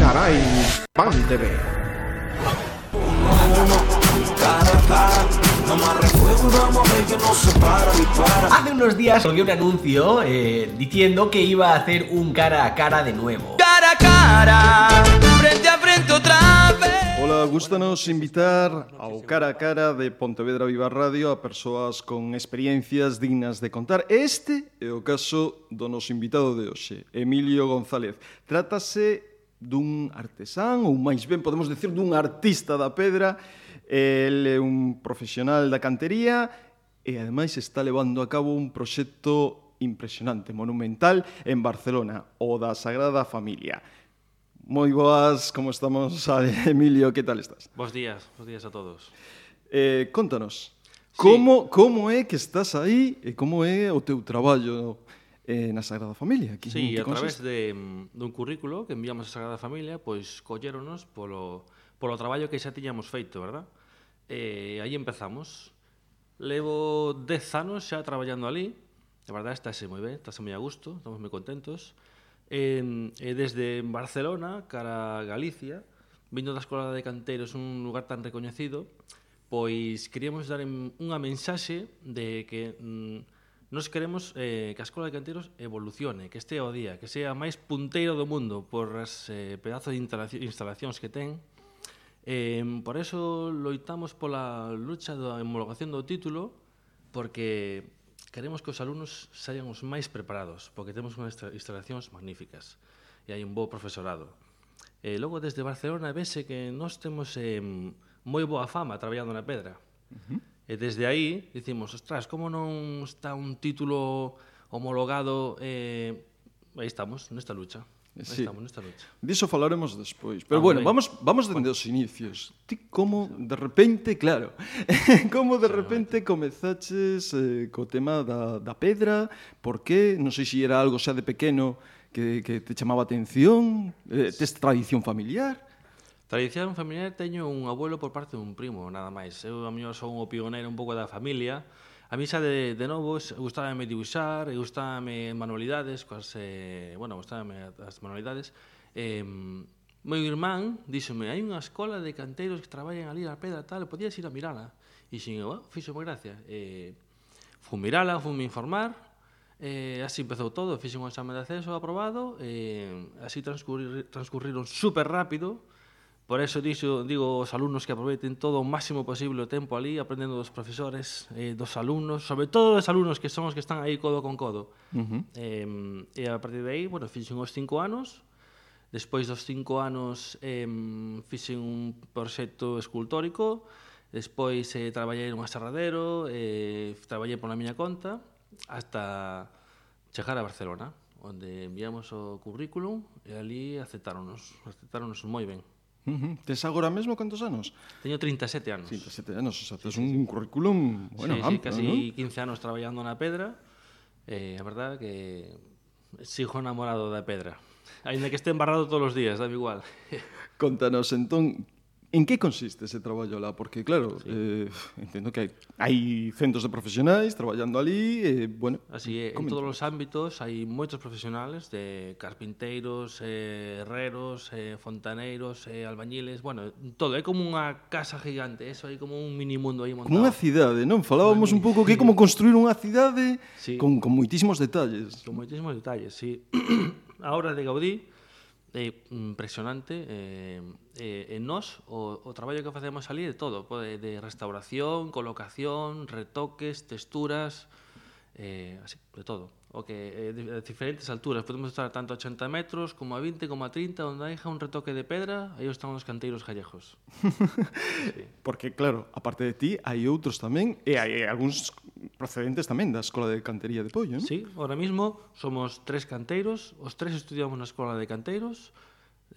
Carai, Pan TV. Hace unos días salió un anuncio eh, diciendo que iba a hacer un cara a cara de nuevo. cara a cara, frente a frente outra vez. Ola, gustanos invitar ao cara a cara de Pontevedra Viva Radio a persoas con experiencias dignas de contar. Este é o caso do noso invitado de hoxe, Emilio González. Trátase dun artesán, ou máis ben podemos decir dun artista da pedra, el é un profesional da cantería e ademais está levando a cabo un proxecto impresionante, monumental, en Barcelona, o da Sagrada Familia. Moi boas, como estamos, Emilio, que tal estás? Bos días, bos días a todos. Eh, contanos, sí. como, como é que estás aí e como é o teu traballo eh, na Sagrada Familia. Que, sí, que a consiste? través de, dun currículo que enviamos a Sagrada Familia, pois colléronos polo, polo traballo que xa tiñamos feito, verdad? E eh, aí empezamos. Levo 10 anos xa traballando ali, a verdade estáse moi ben, estáse moi a gusto, estamos moi contentos. E, eh, eh, desde Barcelona cara a Galicia, vindo da Escola de Canteiros, un lugar tan recoñecido, pois queríamos dar unha mensaxe de que mm, Nos queremos eh, que a Escola de Canteiros evolucione, que este ao día, que sea máis punteiro do mundo por as eh, pedazos de instalacións que ten. Eh, por eso loitamos pola lucha da homologación do título, porque queremos que os alumnos saian os máis preparados, porque temos unhas instalacións magníficas e hai un bo profesorado. E eh, logo desde Barcelona vese que nós temos eh, moi boa fama traballando na pedra. Uh -huh. E desde aí dicimos, ostras, como non está un título homologado eh, aí estamos nesta lucha. Aí sí. Estamos nesta lucha. Diso falaremos despois, pero ah, bueno, vamos vamos dende os inicios. Ti como de repente, claro, como de repente comezaches eh, co tema da, da pedra, por que? Non sei se era algo xa de pequeno que, que te chamaba atención, eh, tes tradición familiar? Tradición familiar teño un abuelo por parte dun primo, nada máis. Eu a mellor son o pioneiro un pouco da familia. A mí xa de, de novos gustábame dibuixar, gustábame manualidades, coas, eh, bueno, gustábame as manualidades. Eh, meu irmán díxome, hai unha escola de canteiros que traballan ali na pedra tal, podías ir a mirala. E xin, oh, fixo moi gracia. Eh, fun mirala, fun me informar, eh, así empezou todo, fixe un exame de acceso aprobado, eh, así transcurrir, transcurriron super rápido, Por eso dixo, digo aos alumnos que aproveiten todo o máximo posible o tempo ali, aprendendo dos profesores, eh, dos alumnos, sobre todo dos alumnos que son os que están aí codo con codo. Uh -huh. eh, e a partir de aí, bueno, fixen os cinco anos, despois dos cinco anos eh, fixen un proxecto escultórico, despois eh, traballei nun aserradero, eh, traballei pola miña conta, hasta chegar a Barcelona, onde enviamos o currículum e ali aceptáronos, aceptáronos moi ben. Uh -huh. Tes agora mesmo cantos anos? Teño 37 anos. 37 anos, o sea, tes sí, un sí. currículum bueno, sí, amplio, sí, casi ¿no? 15 anos traballando na pedra. Eh, a verdade que sigo enamorado da pedra. Ainda que este embarrado todos os días, dame igual. Contanos entón En que consiste ese traballo lá? Porque, claro, sí. eh, entendo que hai, hai centros de profesionais traballando ali, eh, bueno... Así é, comenta. en todos os ámbitos hai moitos profesionales de carpinteiros, eh, herreros, eh, fontaneiros, eh, albañiles, bueno, todo, é como unha casa gigante, eso, hai como un mini mundo aí montado. Como unha cidade, non? Falábamos un pouco que é como construir unha cidade sí. con, con moitísimos detalles. Con moitísimos detalles, sí. A obra de Gaudí, é impresionante eh, eh, en nós o, o traballo que facemos ali de todo de, de restauración, colocación retoques, texturas eh, así, de todo o que eh, de diferentes alturas, podemos estar tanto a 80 metros como a 20, como a 30, onde hai un retoque de pedra, aí están os canteiros gallejos. sí. Porque claro, aparte de ti, hai outros tamén e hai eh, algúns procedentes tamén da Escola de Cantería de Pollo, non? Sí, ahora mismo somos tres canteiros, os tres estudiamos na Escola de Canteiros,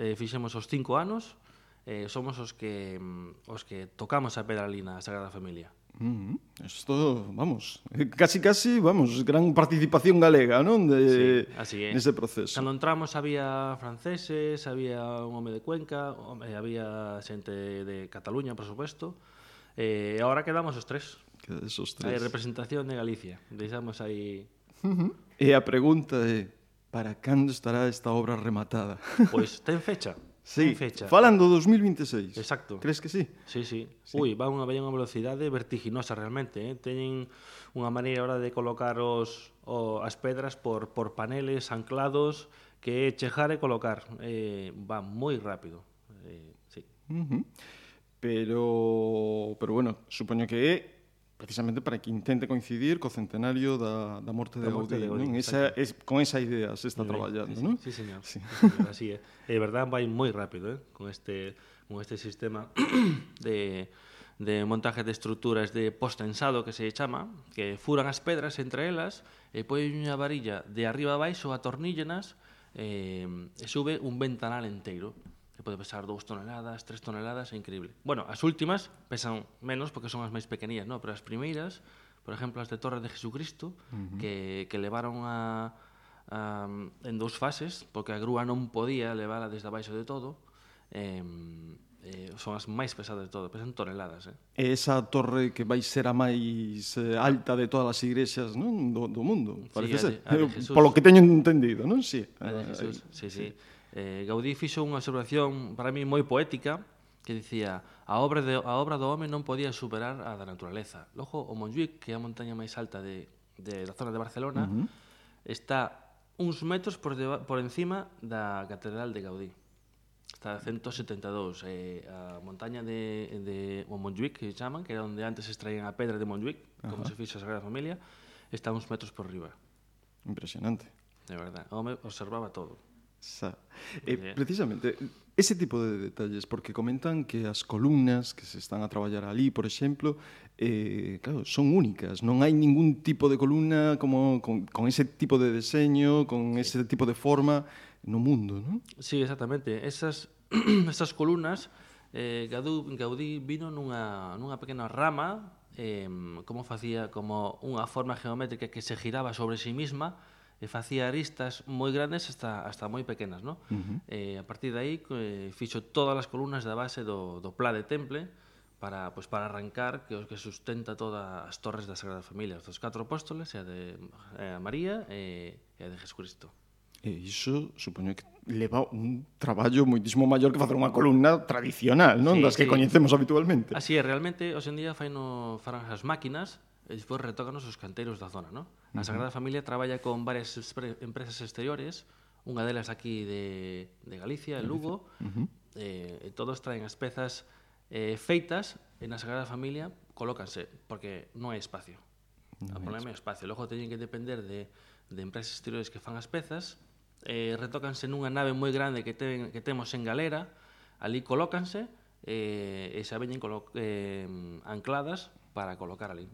eh, fixemos os cinco anos, eh, somos os que mm, os que tocamos a pedra lina na Sagrada Familia. Mm-hmm. Mm, esto, vamos, casi casi, vamos, gran participación galega, non? De, sí, así é. Nese proceso. Cando entramos había franceses, había un home de Cuenca, eh, había xente de Cataluña, por suposto, e eh, agora quedamos os tres. Quedamos os tres. Hai representación de Galicia, deixamos aí... Mm-hmm. E a pregunta é, para cando estará esta obra rematada? Pois pues, ten fecha. Sí, fecha. Falan do 2026. Exacto. Crees que sí? Sí, sí. sí. Ui, van unha veña unha velocidade vertiginosa realmente, eh? Teñen unha maneira ahora de colocar os, o, as pedras por, por paneles anclados que é chejar e colocar. Eh, va moi rápido. Eh, sí. Uh -huh. Pero pero bueno, supoño que é precisamente para que intente coincidir co centenario da, da morte de da morte Gaudí, de Gaudí non? Esa, es, con esa idea se está Muy traballando, ben, sí, non? Sí, señor. Sí. sí señor, así é. Eh. É verdade, vai moi rápido, eh? con este con este sistema de de montaje de estruturas de postensado que se chama, que furan as pedras entre elas e poñen unha varilla de arriba a baixo atornillenas eh, e sube un ventanal enteiro que pode pesar 2 toneladas, 3 toneladas, é increíble. Bueno, as últimas pesan menos porque son as máis pequeninas, no? pero as primeiras, por exemplo, as de Torre de Jesucristo, uh -huh. que, que levaron a, a, en dous fases, porque a grúa non podía levala desde abaixo de todo, eh, eh, son as máis pesadas de todo, pesan toneladas. Eh? E esa torre que vai ser a máis eh, alta de todas as igrexas non? Do, do mundo, parece sí, a de, a de ser. Jesús. Polo que teño entendido, non? Sí, a de Jesús, ah, sí, sí. sí. Eh, Gaudí fixo unha observación para mí moi poética que dicía a obra, de, a obra do home non podía superar a da naturaleza. Logo, o Montjuic, que é a montaña máis alta de, de da zona de Barcelona, uh -huh. está uns metros por, deba, por encima da Catedral de Gaudí. Está a 172. Eh, a montaña de, de o Montjuic, que chaman, que era onde antes extraían a pedra de Montjuic, uh -huh. como se fixo a Sagrada Familia, está uns metros por riba. Impresionante. De verdade. O home observaba todo. Xa. E eh, precisamente ese tipo de detalles porque comentan que as columnas que se están a traballar ali, por exemplo, eh claro, son únicas, non hai ningún tipo de columna como con con ese tipo de deseño, con ese tipo de forma no mundo, non? Sí, exactamente. Esas esas columnas eh Gaudí, Gaudí vino nunha nunha pequena rama eh como facía como unha forma geométrica que se giraba sobre si sí misma e facía aristas moi grandes hasta, hasta moi pequenas, no? Uh -huh. eh, a partir de aí eh, fixo todas as columnas da base do, do Pla de Temple para, pues, para arrancar que os que sustenta todas as torres da Sagrada Familia, os dos catro apóstoles, e a de a María e, e a de Jesucristo. E iso supoño que leva un traballo moitísimo maior que facer unha columna tradicional, non? Sí, das que sí. coñecemos habitualmente. Así é, realmente, hoxe en día fai no, farán as máquinas, e despois retócanos os canteiros da zona, non? A Sagrada Familia traballa con varias empresas exteriores, unha delas aquí de, de Galicia, en Lugo, uh -huh. eh, e todos traen as pezas eh, feitas e na Sagrada Familia colócanse, porque non hai espacio. No o problema é o espacio. Logo teñen que depender de, de empresas exteriores que fan as pezas, eh, retócanse nunha nave moi grande que, ten, que temos en Galera, ali colócanse eh, e xa veñen colo, eh, ancladas para colocar ali.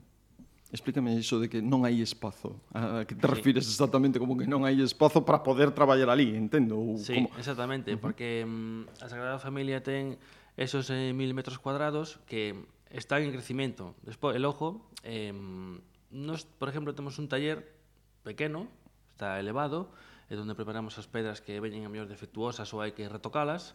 Explícame iso de que non hai espazo. A que te sí. refires exactamente como que non hai espazo para poder traballar ali, entendo? Ou sí, como... exactamente, uh -huh. porque mm, a Sagrada Familia ten esos eh, mil metros cuadrados que están en crecimiento. Despois, el ojo, eh, nos, por exemplo, temos un taller pequeno, está elevado, é donde preparamos as pedras que veñen a mellor defectuosas ou hai que retocalas.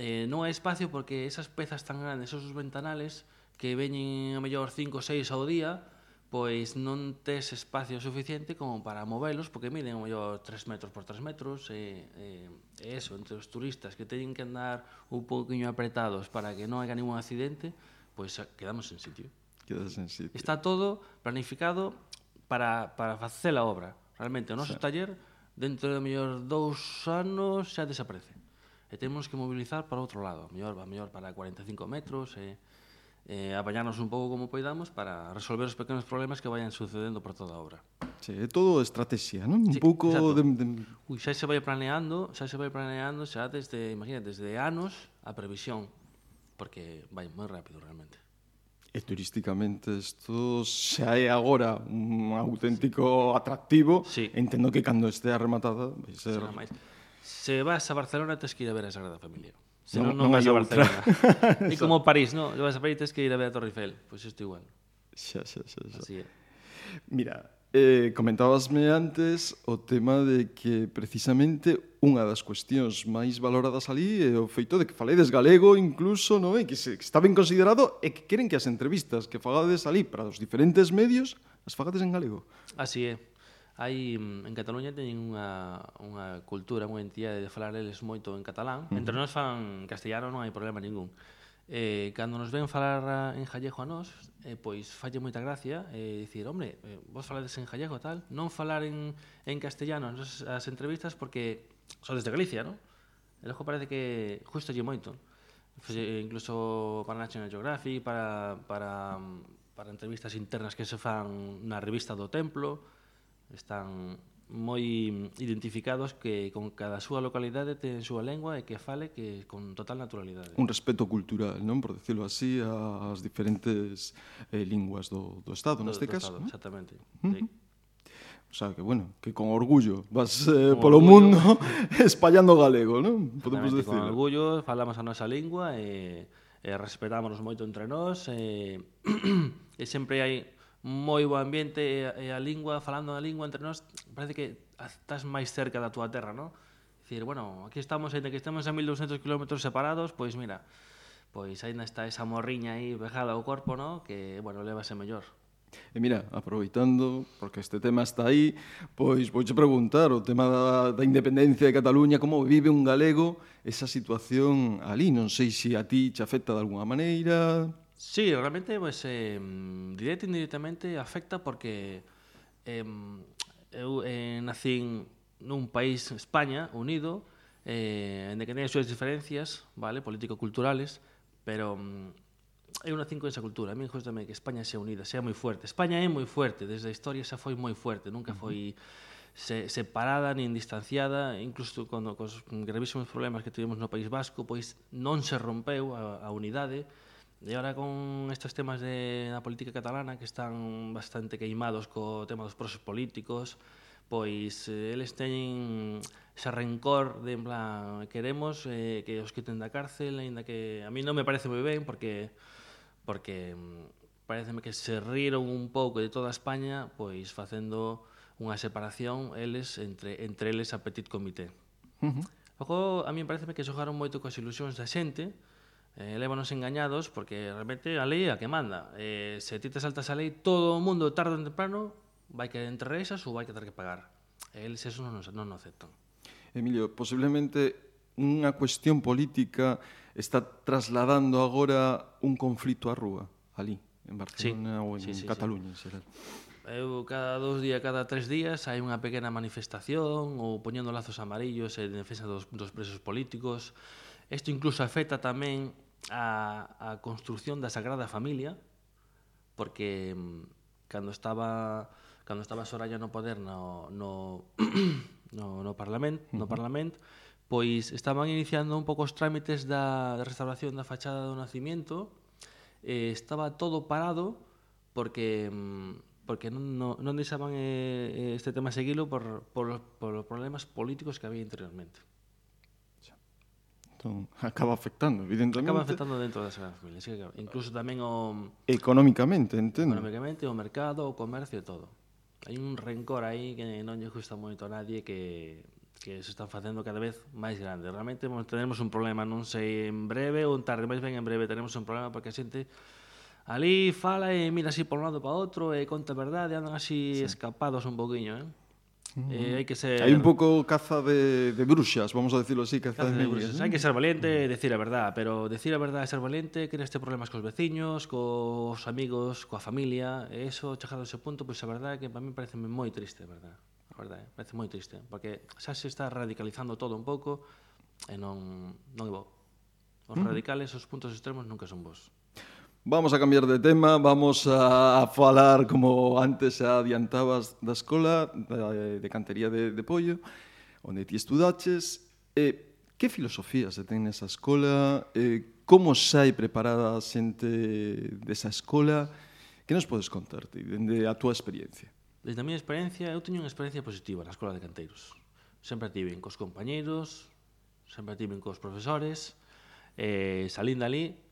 Eh, non hai espacio porque esas pezas tan grandes, esos ventanales que veñen a mellor 5 ou 6 ao día, pois non tes espacio suficiente como para movelos, porque miden o mellor 3 metros por 3 metros, e, e, e eso, entre os turistas que teñen que andar un poquinho apretados para que non haga ningún accidente, pois quedamos en sitio. Quedas en sitio. Está todo planificado para, para facer a obra. Realmente, o noso o taller, dentro de mellor dous anos, xa desaparece. E temos que mobilizar para outro lado, mellor, mellor para 45 metros, e... Eh, eh, apañarnos un pouco como poidamos para resolver os pequenos problemas que vayan sucedendo por toda a obra. Sí, é todo estrategia, non? Sí, un pouco de, de... Ui, xa se vai planeando, xa se vai planeando xa desde, imagina, desde anos a previsión, porque vai moi rápido realmente. E turísticamente isto xa é agora un auténtico atractivo. Sí. Entendo que cando este rematada vai ser... Será máis. Se vas a Barcelona tes que ir a ver a Sagrada Familia. Se non, non, non vas a Barcelona. e como París, non? Vas a París, tens que ir a ver a Torre Eiffel. Pois pues isto igual. Xa, xa, xa. xa. Así é. Mira, eh, comentabasme antes o tema de que precisamente unha das cuestións máis valoradas ali é o feito de que faledes galego incluso, non é? Que, se, que está ben considerado e que queren que as entrevistas que fagades ali para os diferentes medios as fagades en galego. Así é hai mm, en Cataluña teñen unha, unha cultura, unha entidade de falar eles moito en catalán. Uh -huh. Entre nós fan castellano non hai problema ningún. Eh, cando nos ven falar eh, en gallego a nós, eh, pois falle moita gracia e eh, dicir, hombre, eh, vos falades en gallego tal, non falar en, en castellano as, as entrevistas porque sodes de Galicia, non? El ojo parece que justo lle moito. Fue, incluso para National Geographic, para, para, para entrevistas internas que se fan na revista do Templo, Están moi identificados que con cada súa localidade ten súa lengua e que fale que con total naturalidade. Un respeto cultural, non? Por decirlo así, ás diferentes eh, linguas do, do Estado, do, neste do caso. Estado, ¿no? Exactamente, uh -huh. sí. O sea, que bueno, que con orgullo vas eh, con polo orgullo, mundo espallando galego, non? Podemos decir. Con orgullo, falamos a nosa lingua e, e respetámonos moito entre nós e, e sempre hai moi bo ambiente e, e a lingua, falando na lingua entre nós, parece que estás máis cerca da túa terra, non? Dicir, bueno, aquí estamos, ainda que estemos a 1200 km separados, pois mira, pois ainda está esa morriña aí vejada ao corpo, non? Que, bueno, levase mellor. E mira, aproveitando, porque este tema está aí, pois vouche preguntar o tema da, da independencia de Cataluña, como vive un galego esa situación ali, non sei se a ti te afecta de alguna maneira, Sí, realmente, pues, eh, directo e indirectamente afecta porque eh, eu eh, nacín nun país, España, unido, eh, en que ten as súas diferencias, vale, político-culturales, pero mm, eu nacín con esa cultura. A mí justamente, que España sea unida, sea moi fuerte. España é moi fuerte, desde a historia xa foi moi fuerte, nunca foi... Uh -huh se, separada nin distanciada, incluso cando cos gravísimos problemas que tivemos no País Vasco, pois non se rompeu a, a unidade, E ahora con estes temas de, da política catalana que están bastante queimados co tema dos prosos políticos, pois eh, eles teñen ese rencor de en plan queremos eh, que os quiten da cárcel, aínda que a mí non me parece moi ben porque porque mm, pareceme que se riron un pouco de toda España, pois facendo unha separación eles entre entre eles a Petit Comité. Uh -huh. Logo, a mí pareceme que xogaron moito coas ilusións da xente, eh, levanos engañados porque realmente a lei é a que manda. Eh, se ti te saltas a lei, todo o mundo tarde ou temprano vai que entre esas ou vai que ter que pagar. Eles eso non, non o aceptan. Emilio, posiblemente unha cuestión política está trasladando agora un conflito á rúa, ali, en Barcelona sí, ou en sí, sí, Cataluña, sí. en xeral. Eu cada dos días, cada tres días hai unha pequena manifestación ou poñendo lazos amarillos en defensa dos, dos presos políticos. Isto incluso afecta tamén a, a construción da Sagrada Familia, porque mm, cando estaba cando estaba Soraya no poder no no no, no Parlamento, no Parlamento, pois estaban iniciando un pouco os trámites da, da restauración da fachada do nacimiento, eh, estaba todo parado porque mm, porque non, non, non deixaban eh, este tema seguilo por, por, por os problemas políticos que había interiormente entón acaba afectando, evidentemente. Acaba afectando dentro das grandes familias, sí, incluso tamén o... Económicamente, entendo. Económicamente, o mercado, o comercio, e todo. Hai un rencor aí que non lle gusta moito a nadie que que se están facendo cada vez máis grande. Realmente tenemos un problema, non sei en breve ou en tarde, máis ben en breve tenemos un problema porque a xente ali fala e mira así por un lado para outro e eh, conta verdade, andan así sí. escapados un poquinho, eh? Eh, hai que ser Hai un pouco caza de, de bruxas, vamos a decirlo así, caza, caza de, de bruxas. ¿eh? Hai que ser valente e decir a verdade, pero decir a verdade e ser valente que neste problemas cos veciños, cos amigos, coa familia, e eso chegado a ese punto, pois pues, a verdade que para mí parece moi triste, verdade. A verdade, eh, parece moi triste, porque xa se está radicalizando todo un pouco e non non é bo. Os radicales, os puntos extremos nunca son vos. Vamos a cambiar de tema, vamos a, a falar, como antes adiantabas, da escola de, eh, de cantería de, de pollo, onde ti estudaches. E, que filosofía se ten nesa escola? E, como sai preparada a xente desa escola? Que nos podes contar ti, dende a túa experiencia? Desde a miña experiencia, eu teño unha experiencia positiva na escola de canteiros. Sempre tiven cos compañeiros, sempre tiven cos profesores, eh, salín dali,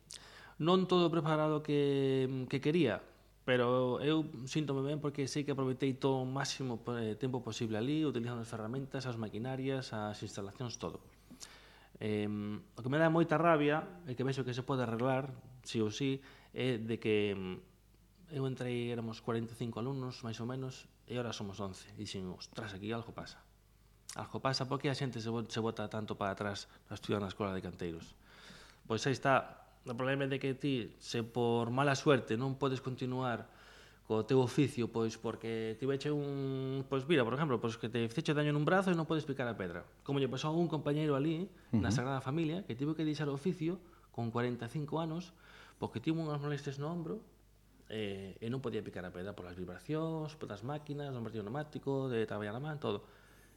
non todo preparado que, que quería, pero eu síntome ben porque sei que aproveitei todo o máximo eh, tempo posible ali, utilizando as ferramentas, as maquinarias, as instalacións, todo. Eh, o que me dá moita rabia e que vexo que se pode arreglar, si ou si, é de que mm, eu entrei, éramos 45 alumnos, máis ou menos, e ahora somos 11. E dixen, ostras, aquí algo pasa. Algo pasa porque a xente se, se bota tanto para atrás a estudiar na escola de canteiros. Pois aí está O problema é de que ti, se por mala suerte non podes continuar co teu oficio, pois porque tiveche un... Pois mira, por exemplo, pois que te fixe daño nun brazo e non podes picar a pedra. Como lle pasou a un compañeiro ali, uh -huh. na Sagrada Familia, que tivo que deixar o oficio con 45 anos, porque tivo unhas molestias no ombro eh, e non podía picar a pedra polas vibracións, polas máquinas, o martillo pneumático, de traballar a man, todo.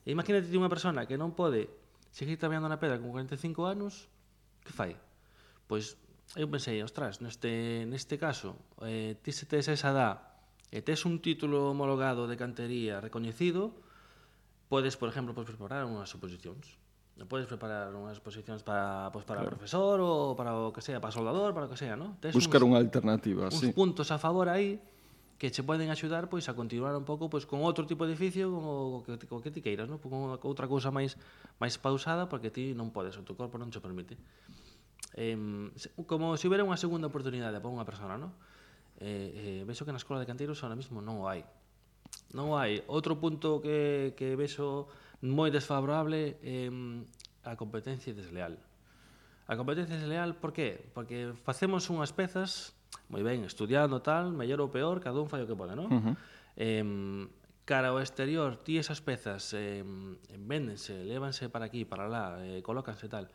E imagínate unha persona que non pode seguir traballando na pedra con 45 anos, que fai? Pois eu pensei, ostras, neste, neste caso, eh, ti se tes esa edad e tes un título homologado de cantería recoñecido, podes, por exemplo, podes preparar unhas suposicións. Podes preparar unhas exposicións para, pues, para claro. o profesor ou para o que sea, para o soldador, para o que sea, ¿no? Tes Buscar uns, unha alternativa, uns sí. puntos a favor aí que che poden axudar pois a continuar un pouco pois con outro tipo de oficio como que co que ti queiras, ¿no? Con outra cousa máis máis pausada porque ti non podes, o teu corpo non che permite eh, como se si houbera unha segunda oportunidade para unha persona, non? Eh, eh, vexo que na escola de canteiros ahora mismo non o hai. Non o hai. Outro punto que, que vexo moi desfavorable é eh, a competencia desleal. A competencia desleal, por qué? Porque facemos unhas pezas, moi ben, estudiando tal, mellor ou peor, cada un fai o que pode, non? Uh -huh. eh, cara ao exterior, ti esas pezas eh, véndense, lévanse para aquí, para lá, eh, colócanse tal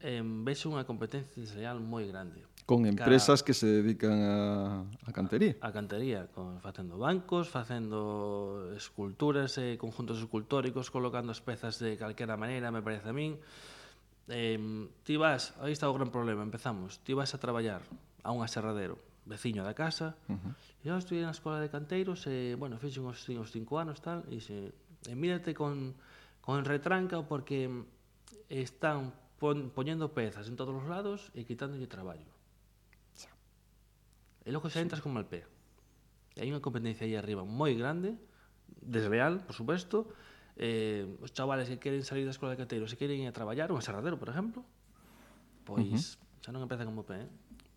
eh, vexo unha competencia desleal moi grande. Con empresas Cara, que se dedican a, a cantería. A, a cantería, con, facendo bancos, facendo esculturas, eh, conjuntos escultóricos, colocando as pezas de calquera maneira, me parece a min. Eh, ti vas, aí está o gran problema, empezamos, ti vas a traballar a un aserradero, veciño da casa, uh -huh. eu estudiei na escola de canteiros, e, bueno, fixen os, os cinco anos, tal, e, se, e mírate con, con retranca porque están pon, poñendo pezas en todos os lados e quitándolle traballo. Xa. E logo xa entras sí. con mal pé. E hai unha competencia aí arriba moi grande, desleal, por suposto, eh, os chavales que queren salir da escola de cateiro se queren ir a traballar, un serradero, por exemplo, pois uh -huh. xa non empeza como pé, eh?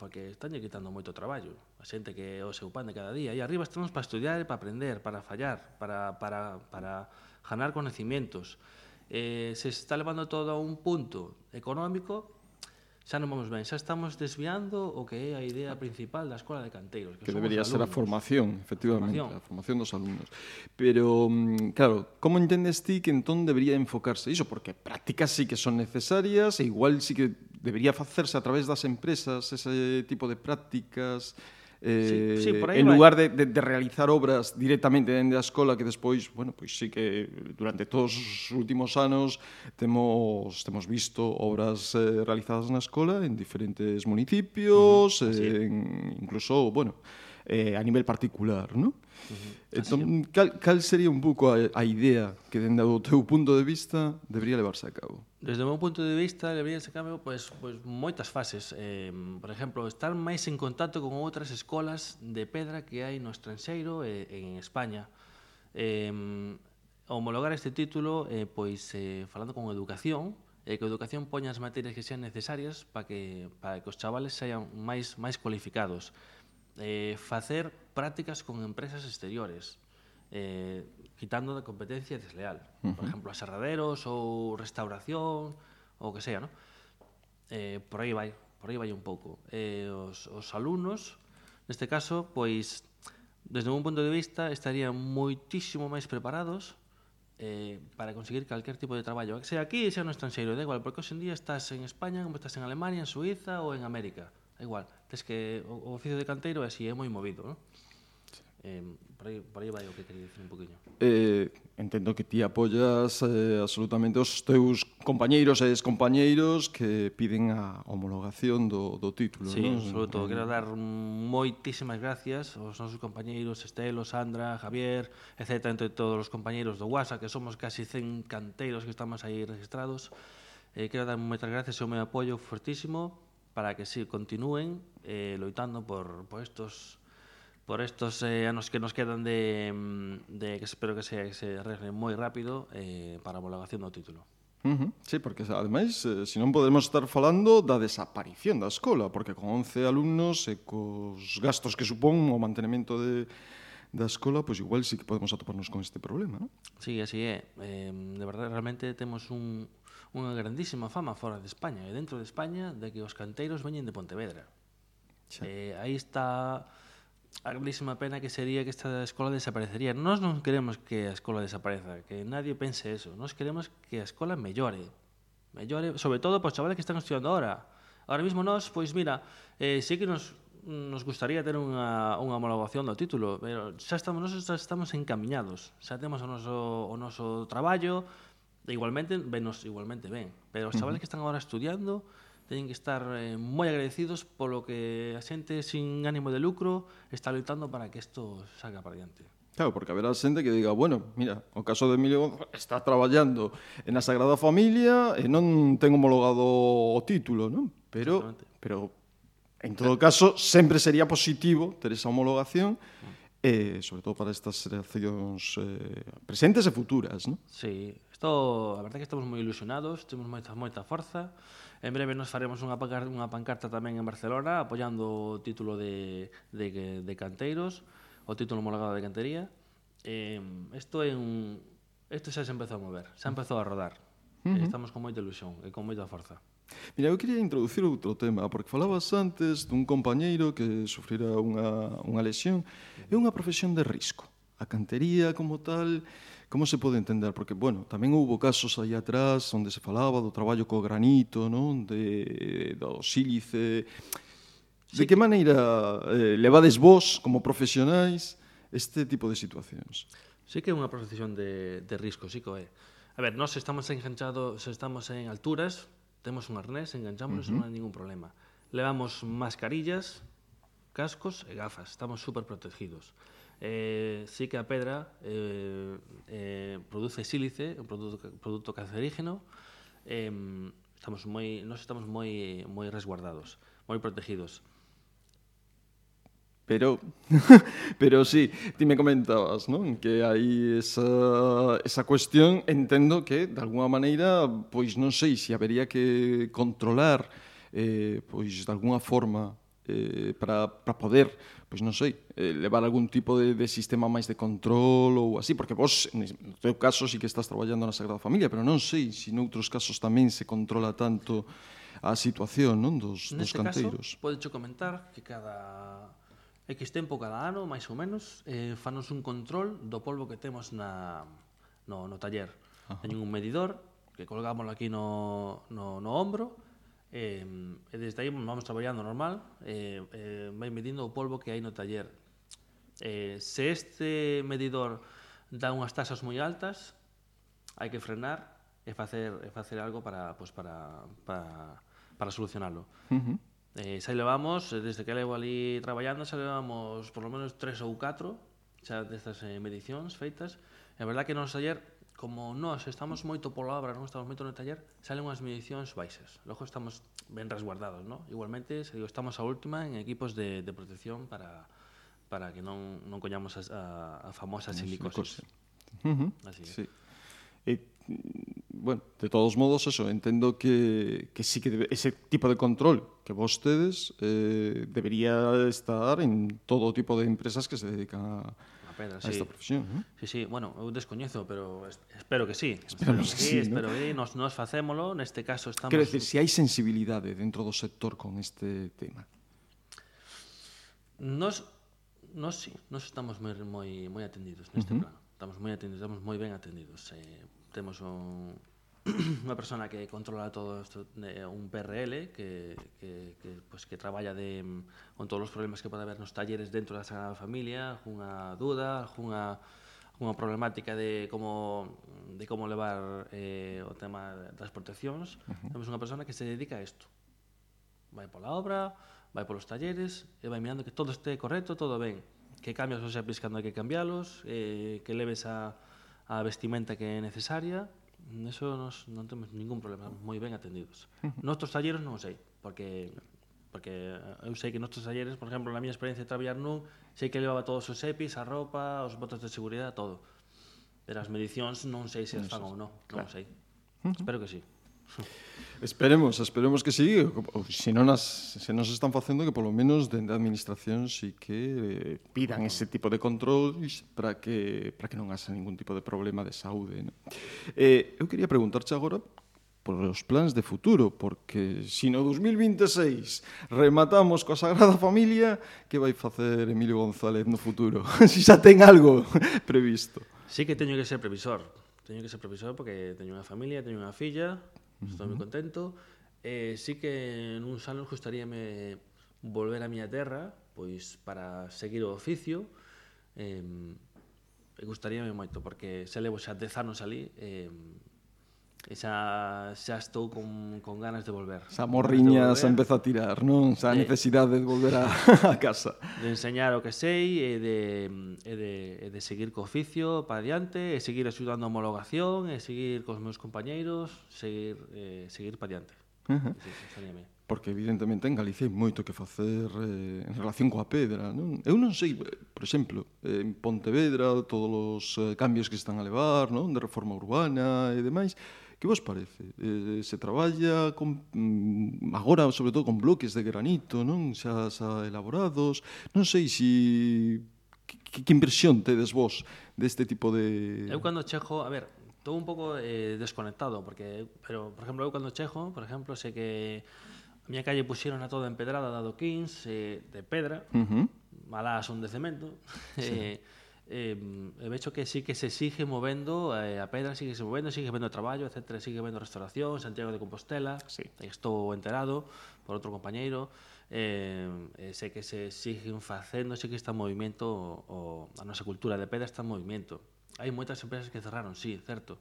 porque estánlle quitando moito traballo. A xente que é o seu pan de cada día. E arriba estamos para estudiar, para aprender, para fallar, para, para, para ganar conocimientos eh, se está levando todo a un punto económico, xa non vamos ben, xa estamos desviando o que é a idea principal da Escola de Canteiros. Que, que debería ser a formación, efectivamente, a formación. a formación dos alumnos. Pero, mm, claro, como entendes ti que entón debería enfocarse iso? Porque prácticas sí que son necesarias e igual sí que debería facerse a través das empresas ese tipo de prácticas eh, sí, sí, eh, en vai. lugar de, de, de realizar obras directamente dende a escola que despois, bueno, pois sí que durante todos os últimos anos temos temos visto obras eh, realizadas na escola en diferentes municipios, uh -huh, sí. en, incluso, bueno, eh, a nivel particular, non? Uh -huh. Entón, cal, cal sería un pouco a, a idea que dende o teu punto de vista debería levarse a cabo? Desde o meu punto de vista deberíase a cabo pois, pois, moitas fases. Eh, por exemplo, estar máis en contacto con outras escolas de pedra que hai no estranxeiro e eh, en España. Eh, homologar este título eh, pois eh, falando con educación, e que a educación poña as materias que sean necesarias para que, para que os chavales saian máis máis cualificados eh, facer prácticas con empresas exteriores, eh, quitando da competencia desleal. Uh -huh. Por exemplo, aserraderos ou restauración, ou que sea, ¿no? Eh, por aí vai, por aí vai un pouco. Eh, os, os alumnos, neste caso, pois, desde un punto de vista, estarían moitísimo máis preparados eh, para conseguir calquer tipo de traballo, que sea aquí, sea no estranxeiro, da igual, porque hoxe en día estás en España, como estás en Alemania, en Suiza ou en América igual, tes que o, o oficio de canteiro é así, é moi movido, non? Eh, por, aí, por aí vai o que quería dicir un poquinho. Eh, entendo que ti apoyas eh, absolutamente os teus compañeiros e excompañeiros que piden a homologación do, do título. Sí, ¿no? sobre todo. Quero dar moitísimas gracias aos nosos compañeiros Estelo, Sandra, Javier, etc. Entre todos os compañeiros do WhatsApp, que somos casi 100 canteiros que estamos aí registrados. Eh, quero dar moitas gracias e o meu apoio fortísimo para que se continúen eh, loitando por, por estos por estos eh, anos que nos quedan de, mm, de que espero que se, que se arregle moi rápido eh, para a homologación do título. Uh -huh. Sí, porque ademais, eh, se non podemos estar falando da desaparición da escola, porque con 11 alumnos e cos gastos que supón o mantenimento de, da escola, pois igual sí que podemos atoparnos con este problema, non? Sí, así é. Eh, de verdade, realmente temos un, unha grandísima fama fora de España e dentro de España de que os canteiros veñen de Pontevedra. Sí. Eh, aí está a grandísima pena que sería que esta escola desaparecería. Nós non queremos que a escola desapareza, que nadie pense eso. Nós queremos que a escola mellore. Mellore, sobre todo para os chavales que están estudiando ahora. Ahora mismo nós, pois mira, eh, sí que nos nos gustaría ter unha, unha homologación do título, pero xa estamos, nos xa estamos encaminhados, xa temos o noso, o noso traballo, igualmente, venos igualmente ben, pero os chavales uh -huh. que están agora estudiando teñen que estar eh, moi agradecidos polo que a xente sin ánimo de lucro está loitando para que isto salga para diante. Claro, porque haberá xente que diga, bueno, mira, o caso de Emilio está traballando na Sagrada Familia e non ten homologado o título, non? Pero, pero en todo caso, sempre sería positivo ter esa homologación, eh, sobre todo para estas relacións eh, presentes e futuras, non? Sí, Isto, a verdade que estamos moi ilusionados, temos moita, moita forza. En breve nos faremos unha, pancarta, unha pancarta tamén en Barcelona apoiando o título de, de, de Canteiros, o título homologado de Cantería. Eh, isto é un... Isto xa se empezou a mover, xa empezou a rodar. Uh -huh. Estamos con moita ilusión e con moita forza. Mira, eu quería introducir outro tema, porque falabas antes dun compañeiro que sufrira unha, unha lesión. É unha profesión de risco. A cantería como tal Como se pode entender? Porque, bueno, tamén houve casos aí atrás onde se falaba do traballo co granito, non? De, do sílice... Sí. De que maneira eh, levades vos, como profesionais, este tipo de situacións? Sí que é unha profesión de, de risco, sí que é. A ver, nós estamos enganchados, se estamos en alturas, temos un arnés, enganchámonos, uh -huh. non hai ningún problema. Levamos mascarillas, cascos e gafas, estamos super protegidos eh, sí que a pedra eh, eh, produce sílice, un produto, produto cancerígeno, eh, estamos moi, nós estamos moi moi resguardados, moi protegidos. Pero, pero sí, ti me comentabas, non? Que hai esa, esa cuestión, entendo que, de alguna maneira, pois non sei se habería que controlar eh, pois de alguna forma eh, para, para poder pois non sei, eh, levar algún tipo de, de sistema máis de control ou así, porque vos, no teu caso, sí que estás traballando na Sagrada Familia, pero non sei se noutros casos tamén se controla tanto a situación non dos, Neste dos canteiros. Neste caso, podecho comentar que cada X tempo cada ano, máis ou menos, eh, fanos un control do polvo que temos na, no, no taller. Teñen un medidor que colgámoslo aquí no, no, no ombro Eh, e desde aí vamos traballando normal, eh, eh, vai medindo o polvo que hai no taller. Eh, se este medidor dá unhas tasas moi altas, hai que frenar e facer, e facer algo para, pues, para, para, para solucionarlo. Uh -huh. Eh, xa levamos, eh, desde que levo ali traballando, xa levamos por lo menos tres ou catro xa destas eh, medicións feitas. É verdad que no taller como nós estamos moito pola obra, non estamos moito no taller, salen unhas medicións baixas. Logo estamos ben resguardados, non? Igualmente, se digo, estamos a última en equipos de, de protección para para que non, non coñamos a, a, a famosa silicosis. Uh -huh. Así é. Sí. E, bueno, de todos modos, eso, entendo que, que sí que debe, ese tipo de control que vostedes eh, debería estar en todo tipo de empresas que se dedican a, a pedra, sí. esta profesión, ¿no? Sí, sí, bueno, eu descoñezo, pero espero que sí. Espero que sí, sí ¿no? espero que nos, nos facémolo, neste caso estamos... Quero decir, se si hai sensibilidade dentro do sector con este tema. Nos, nos sí, nos estamos moi, moi, moi atendidos neste uh -huh. plano. Estamos moi atendidos, estamos moi ben atendidos. Eh, temos un unha persona que controla todo isto, eh, un PRL que, que, que, pues, que traballa de, mm, con todos os problemas que pode haber nos talleres dentro da Sagrada Familia, unha duda, unha unha problemática de como de como levar eh, o tema das proteccións. Uh -huh. Temos unha persona que se dedica a isto. Vai pola obra, vai polos talleres, e vai mirando que todo este correcto, todo ben. Que cambios os aplicando hai que cambialos, eh, que leves a, a vestimenta que é necesaria, Mm, eso nos, non temos ningún problema, moi ben atendidos. Nostros talleres non sei, porque porque eh, eu sei que nostros talleres, por exemplo, na miña experiencia de traballar nun, sei que levaba todos os EPIs, a roupa, os botas de seguridade, todo. Pero as medicións non sei se as fan ou non, non claro. sei. Espero que sí. Esperemos, esperemos que sí, ou se non as, se non se están facendo que polo menos dende a administración si sí que eh, pidan ese tipo de controis para que para que non haxa ningún tipo de problema de saúde, ¿no? Eh, eu quería preguntarche agora por os plans de futuro, porque se si no 2026 rematamos coa Sagrada Familia, que vai facer Emilio González no futuro? se si xa ten algo previsto. Sí que teño que ser previsor. Teño que ser previsor porque teño unha familia, teño unha filla, Estou moi contento. Eh, sí que en uns anos gustaríame volver á miña terra, pois para seguir o oficio. Eh, e gustaríame moito, porque se levo xa 10 anos ali, eh, e xa, xa estou con, con ganas de volver. Xa morriña volver. empeza a tirar, non? Xa a necesidade de volver a, a casa. De enseñar o que sei e de, e de, e de seguir co oficio para diante, e seguir axudando a homologación, e seguir cos meus compañeiros, seguir, eh, seguir para diante. Uh -huh. Porque evidentemente en Galicia hai moito que facer eh, en relación coa pedra, non? Eu non sei, eh, por exemplo, eh, en Pontevedra, todos os eh, cambios que se están a levar, non? De reforma urbana e demais, Que vos parece? Eh, eh se traballa con, mm, agora, sobre todo, con bloques de granito, non? Xa, xa ah, elaborados. Non sei se... Si, que, que impresión tedes vos deste tipo de... Eu cando chego, a ver, estou un pouco eh, desconectado, porque, pero, por exemplo, eu cando chego, por exemplo, sei que a miña calle puxeron a toda empedrada dado 15 eh, de pedra, uh -huh. malas son de cemento, sí. eh, eh, vexo que sí que se sigue movendo, eh, a pedra sigue se movendo, sigue vendo traballo, etc, sigue vendo restauración, Santiago de Compostela, sí. estou enterado por outro compañeiro, eh, eh, sei que se siguen facendo, sei que está en movimento o, a nosa cultura de pedra está en movimento. Hai moitas empresas que cerraron, sí, certo,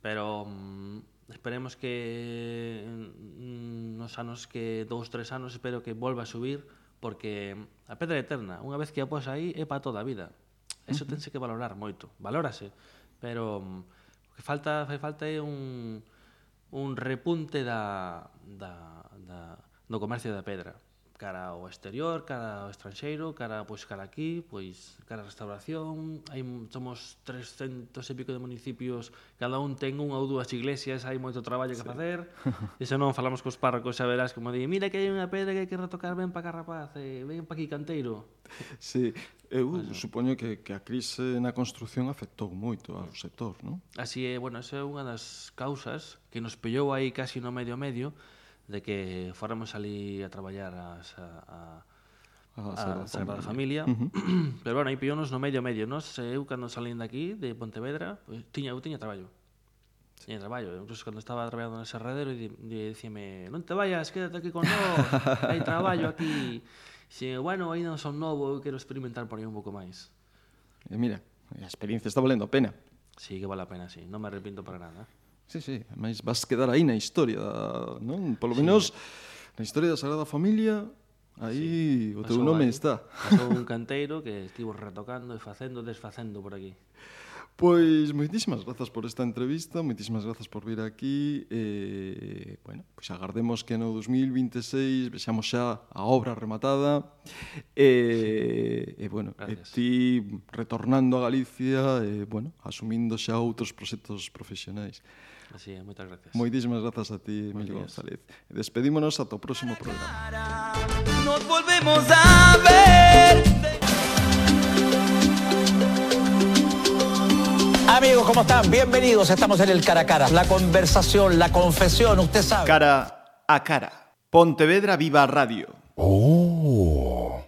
pero mm, esperemos que mm, nos anos que dous, tres anos espero que volva a subir porque mm, a pedra eterna, unha vez que a pos aí é para toda a vida. Eso uh -huh. tense que valorar moito. Valórase, pero mm, o que falta fai falta é un un repunte da, da, da, do comercio da pedra cara ao exterior, cara ao estranxeiro, cara pois cara aquí, pois cara a restauración, hai somos 300 e pico de municipios, cada un ten unha ou dúas iglesias, hai moito traballo que sí. facer. E se non falamos cos párrocos, xa verás como di, mira que hai unha pedra que hai que retocar, ben pa Carrapaz, rapaz, ben ven pa aquí canteiro. Sí, eu bueno. supoño que, que a crise na construción afectou moito ao sector, non? Así é, bueno, esa é unha das causas que nos pellou aí casi no medio-medio, de que fóramos ali a traballar as, a, a, a, a Sagrada Familia. Uh -huh. Pero bueno, aí pillónos no medio medio. Nos, eu, cando salín daqui, de Pontevedra, pues, tiña, eu tiña traballo. Sí. Tiña traballo. Incluso cando estaba traballando nese redero, e, e dicíame, non te vayas, quédate aquí con nós, hai traballo aquí. Si, bueno, aí non son novo, eu quero experimentar por aí un pouco máis. E mira, a experiencia está valendo a pena. Sí, que vale a pena, sí. Non me arrepinto para nada. Sí, sí, máis vas quedar aí na historia, non? Polo menos sí. na historia da Sagrada Familia, aí sí. o teu pasou nome ahí, está. Pasou un canteiro que estivo retocando e facendo, desfacendo por aquí. Pois moitísimas grazas por esta entrevista, moitísimas grazas por vir aquí e, bueno, pois agardemos que no 2026 vexamos xa a obra rematada e, eh, e bueno, gracias. e ti retornando a Galicia e, bueno, asumindo xa outros proxectos profesionais. Así é, moitas gracias. Moitísimas grazas a ti, Emilio días. González. E despedímonos ata o próximo programa. Nos volvemos a ver. Amigos, ¿cómo están? Bienvenidos. Estamos en el cara a cara. La conversación, la confesión, usted sabe. Cara a cara. Pontevedra Viva Radio. Oh.